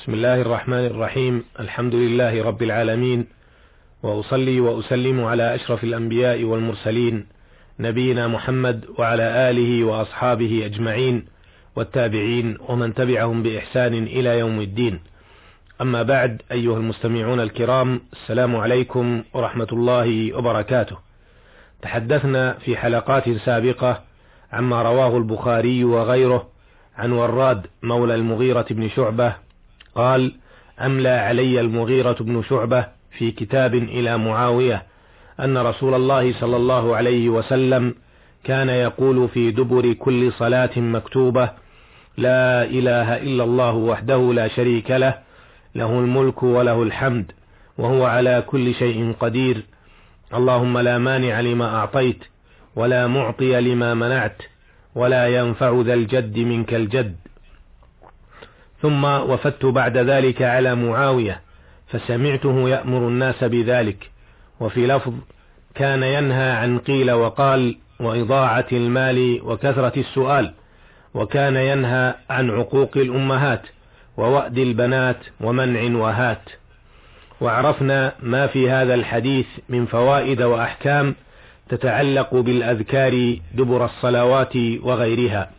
بسم الله الرحمن الرحيم. الحمد لله رب العالمين. وأصلي وأسلم على أشرف الأنبياء والمرسلين نبينا محمد وعلى آله وأصحابه أجمعين والتابعين ومن تبعهم بإحسان إلى يوم الدين. أما بعد أيها المستمعون الكرام السلام عليكم ورحمة الله وبركاته. تحدثنا في حلقات سابقة عما رواه البخاري وغيره عن وراد مولى المغيرة بن شعبة قال أملى علي المغيرة بن شعبة في كتاب إلى معاوية أن رسول الله صلى الله عليه وسلم كان يقول في دبر كل صلاة مكتوبة لا إله إلا الله وحده لا شريك له له الملك وله الحمد وهو على كل شيء قدير. اللهم لا مانع لما أعطيت ولا معطي لما منعت ولا ينفع ذا الجد منك الجد. ثم وفدت بعد ذلك على معاوية فسمعته يأمر الناس بذلك وفي لفظ كان ينهى عن قيل وقال وإضاعة المال وكثرة السؤال وكان ينهى عن عقوق الأمهات ووأد البنات ومنع وهات وعرفنا ما في هذا الحديث من فوائد وأحكام تتعلق بالأذكار دبر الصلوات وغيرها.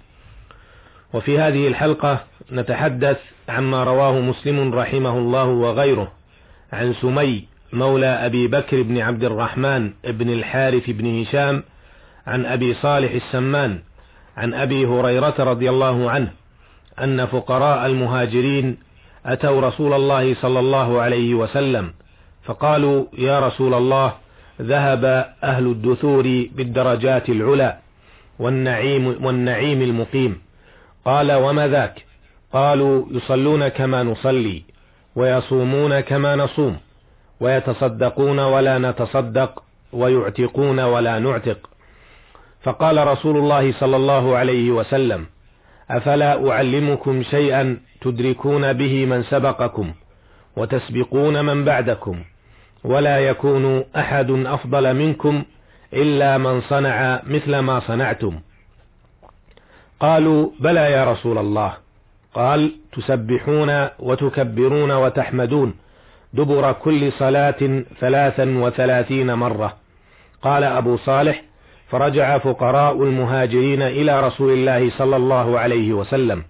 وفي هذه الحلقة نتحدث عما رواه مسلم رحمه الله وغيره عن سمي مولى أبي بكر بن عبد الرحمن بن الحارث بن هشام عن أبي صالح السمان عن أبي هريرة رضي الله عنه أن فقراء المهاجرين أتوا رسول الله صلى الله عليه وسلم فقالوا يا رسول الله ذهب أهل الدثور بالدرجات العلى والنعيم والنعيم المقيم قال وما ذاك؟ قالوا يصلون كما نصلي ويصومون كما نصوم ويتصدقون ولا نتصدق ويعتقون ولا نعتق. فقال رسول الله صلى الله عليه وسلم أفلا أعلمكم شيئا تدركون به من سبقكم وتسبقون من بعدكم ولا يكون أحد أفضل منكم إلا من صنع مثل ما صنعتم. قالوا بلى يا رسول الله. قال تسبحون وتكبرون وتحمدون دبر كل صلاة ثلاثا وثلاثين مرة. قال أبو صالح فرجع فقراء المهاجرين إلى رسول الله صلى الله عليه وسلم.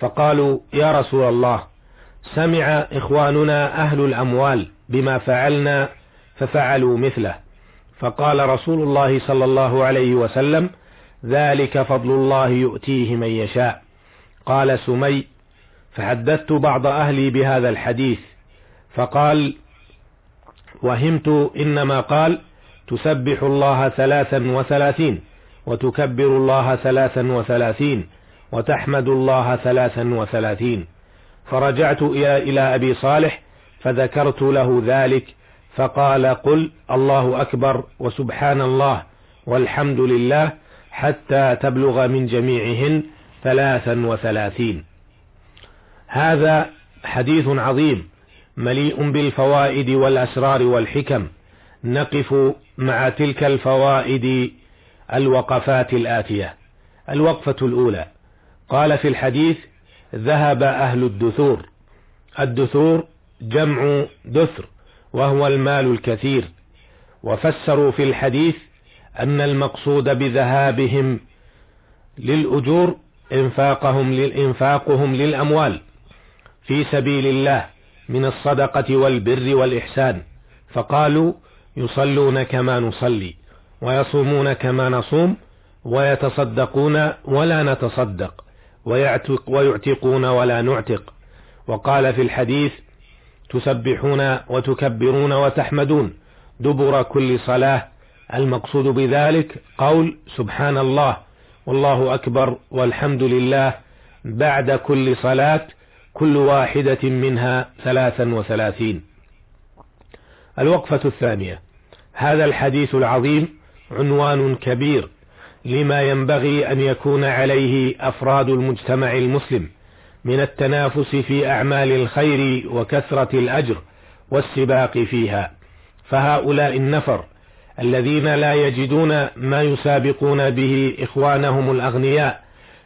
فقالوا يا رسول الله سمع إخواننا أهل الأموال بما فعلنا ففعلوا مثله. فقال رسول الله صلى الله عليه وسلم ذلك فضل الله يؤتيه من يشاء. قال سمي فحدثت بعض أهلي بهذا الحديث فقال وهمت إنما قال تسبح الله ثلاثا وثلاثين وتكبر الله ثلاثا وثلاثين وتحمد الله ثلاثا وثلاثين. فرجعت إلى, أبي صالح فذكرت له ذلك فقال قل الله أكبر وسبحان الله والحمد لله حتى تبلغ من جميعهن ثلاثا وثلاثين. هذا حديث عظيم مليء بالفوائد والأسرار والحكم. نقف مع تلك الفوائد الوقفات الآتية. الوقفة الأولى. قال في الحديث ذهب أهل الدثور. الدثور جمع دثر وهو المال الكثير. وفسروا في الحديث أن المقصود بذهابهم للأجور إنفاقهم للإنفاقهم للأموال في سبيل الله من الصدقة والبر والإحسان. فقالوا يصلون كما نصلي ويصومون كما نصوم ويتصدقون ولا نتصدق ويعتق ويعتقون ولا نعتق. وقال في الحديث تسبحون وتكبرون وتحمدون دبر كل صلاة المقصود بذلك قول سبحان الله والله أكبر والحمد لله بعد كل صلاة كل واحدة منها ثلاثا وثلاثين. الوقفة الثانية. هذا الحديث العظيم عنوان كبير لما ينبغي أن يكون عليه أفراد المجتمع المسلم من التنافس في أعمال الخير وكثرة الأجر والسباق فيها. فهؤلاء النفر الذين لا يجدون ما يسابقون به إخوانهم الأغنياء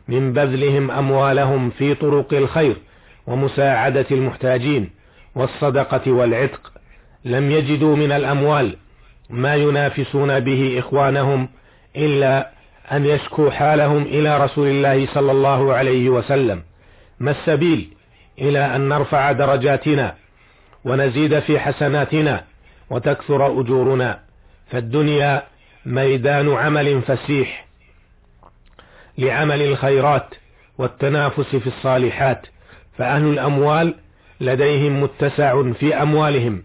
من بذلهم أموالهم في طرق الخير ومساعدة المحتاجين والصدقة والعتق. لم يجدوا من الأموال ما ينافسون به إخوانهم إلا أن يشكوا حالهم إلى رسول الله صلى الله عليه وسلم. ما السبيل إلى أن نرفع درجاتنا ونزيد في حسناتنا وتكثر أجورنا؟ فالدنيا ميدان عمل فسيح لعمل الخيرات والتنافس في الصالحات فأهل الأموال لديهم متسع في أموالهم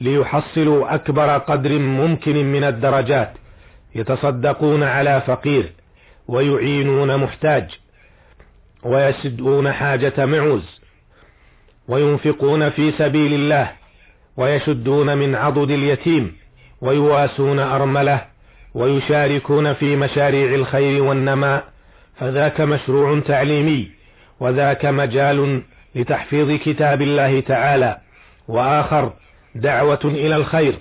ليحصلوا أكبر قدر ممكن من الدرجات يتصدقون على فقير ويعينون محتاج ويسدون حاجة معوز وينفقون في سبيل الله ويشدون من عضد اليتيم ويواسون أرملة ويشاركون في مشاريع الخير والنماء فذاك مشروع تعليمي وذاك مجال لتحفيظ كتاب الله تعالى وآخر دعوة إلى الخير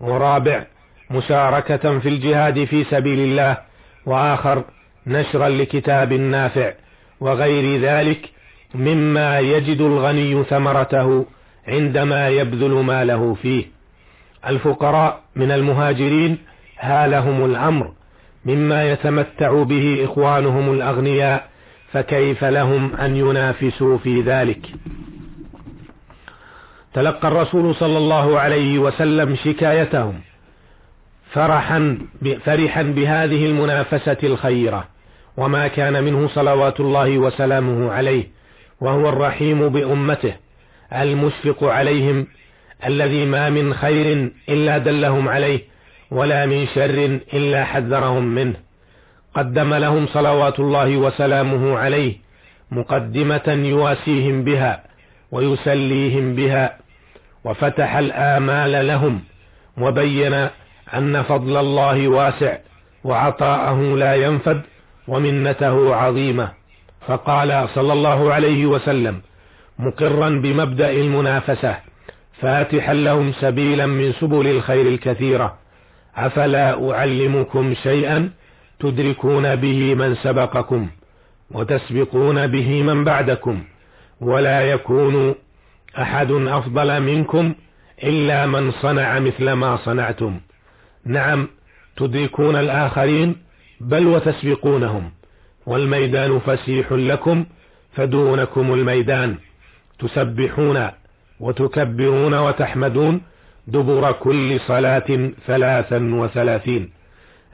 ورابع مشاركة في الجهاد في سبيل الله وآخر نشرا لكتاب نافع وغير ذلك مما يجد الغني ثمرته عندما يبذل ماله فيه. الفقراء من المهاجرين هالهم الأمر مما يتمتع به إخوانهم الأغنياء فكيف لهم أن ينافسوا في ذلك؟ تلقى الرسول صلى الله عليه وسلم شكايتهم فرحا فرحا بهذه المنافسة الخيرة وما كان منه صلوات الله وسلامه عليه وهو الرحيم بأمته المشفق عليهم الذي ما من خير إلا دلهم عليه ولا من شر إلا حذرهم منه. قدم لهم صلوات الله وسلامه عليه مقدمة يواسيهم بها ويسليهم بها وفتح الآمال لهم وبين أن فضل الله واسع وعطاءه لا ينفد ومنته عظيمة. فقال صلى الله عليه وسلم مقرا بمبدأ المنافسة فاتحا لهم سبيلا من سبل الخير الكثيرة. أفلا أعلمكم شيئا تدركون به من سبقكم وتسبقون به من بعدكم ولا يكون أحد أفضل منكم إلا من صنع مثل ما صنعتم. نعم تدركون الآخرين بل وتسبقونهم. والميدان فسيح لكم فدونكم الميدان. تسبحون وتكبرون وتحمدون دبر كل صلاة ثلاثا وثلاثين.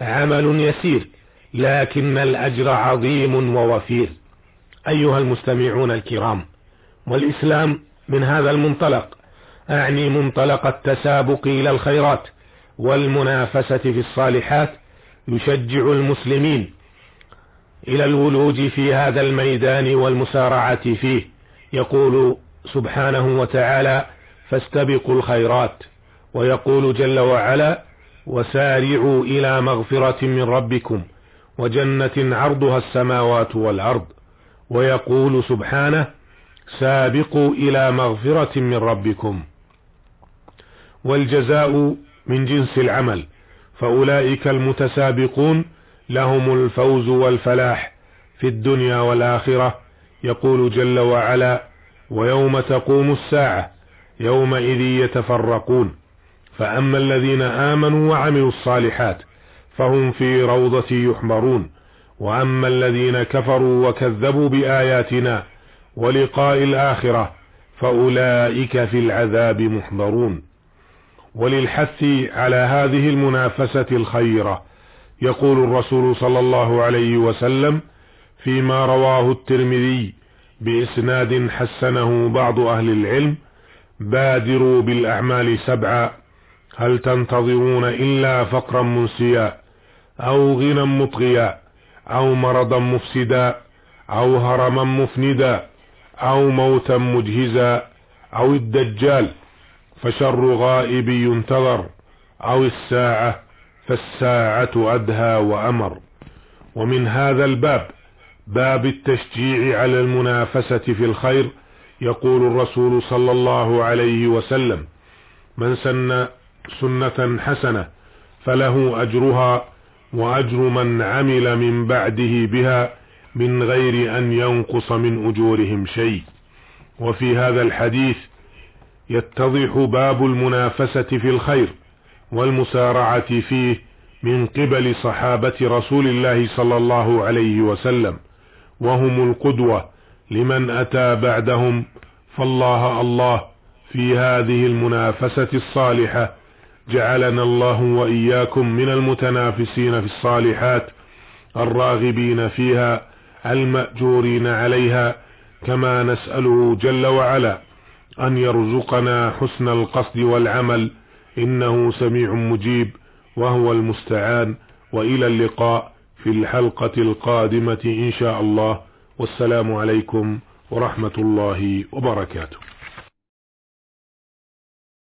عمل يسير لكن الأجر عظيم ووفير. أيها المستمعون الكرام والإسلام من هذا المنطلق. أعني منطلق التسابق إلى الخيرات والمنافسة في الصالحات يشجع المسلمين إلى الولوج في هذا الميدان والمسارعة فيه. يقول سبحانه وتعالى فاستبقوا الخيرات ويقول جل وعلا وسارعوا إلى مغفرة من ربكم وجنة عرضها السماوات والأرض ويقول سبحانه سابقوا إلى مغفرة من ربكم والجزاء من جنس العمل فأولئك المتسابقون لهم الفوز والفلاح في الدنيا والآخرة يقول جل وعلا ويوم تقوم الساعة يومئذ يتفرقون. فأما الذين آمنوا وعملوا الصالحات فهم في روضة يحمرون. وأما الذين كفروا وكذبوا بآياتنا ولقاء الآخرة فأولئك في العذاب محضرون. وللحث على هذه المنافسة الخيرة يقول الرسول صلى الله عليه وسلم فيما رواه الترمذي بإسناد حسنه بعض أهل العلم بادروا بالأعمال سبعا هل تنتظرون إلا فقرا منسيا أو غنى مطغيا أو مرضا مفسدا أو هرما مفندا أو موتا مجهزا أو الدجال فشر غائب ينتظر أو الساعة فالساعة أدهى وأمر. ومن هذا الباب باب التشجيع على المنافسة في الخير يقول الرسول صلى الله عليه وسلم من سن سنة حسنة فله أجرها وأجر من عمل من بعده بها من غير أن ينقص من أجورهم شيء وفي هذا الحديث يتضح باب المنافسة في الخير والمسارعة فيه من قبل صحابة رسول الله صلى الله عليه وسلم. وهم القدوة لمن أتى بعدهم فالله الله في هذه المنافسة الصالحة. جعلنا الله وإياكم من المتنافسين في الصالحات الراغبين فيها المأجورين عليها كما نسأله جل وعلا أن يرزقنا حسن القصد والعمل. إنه سميع مجيب وهو المستعان. وإلى اللقاء. في الحلقة القادمة إن شاء الله. والسلام عليكم ورحمة الله وبركاته.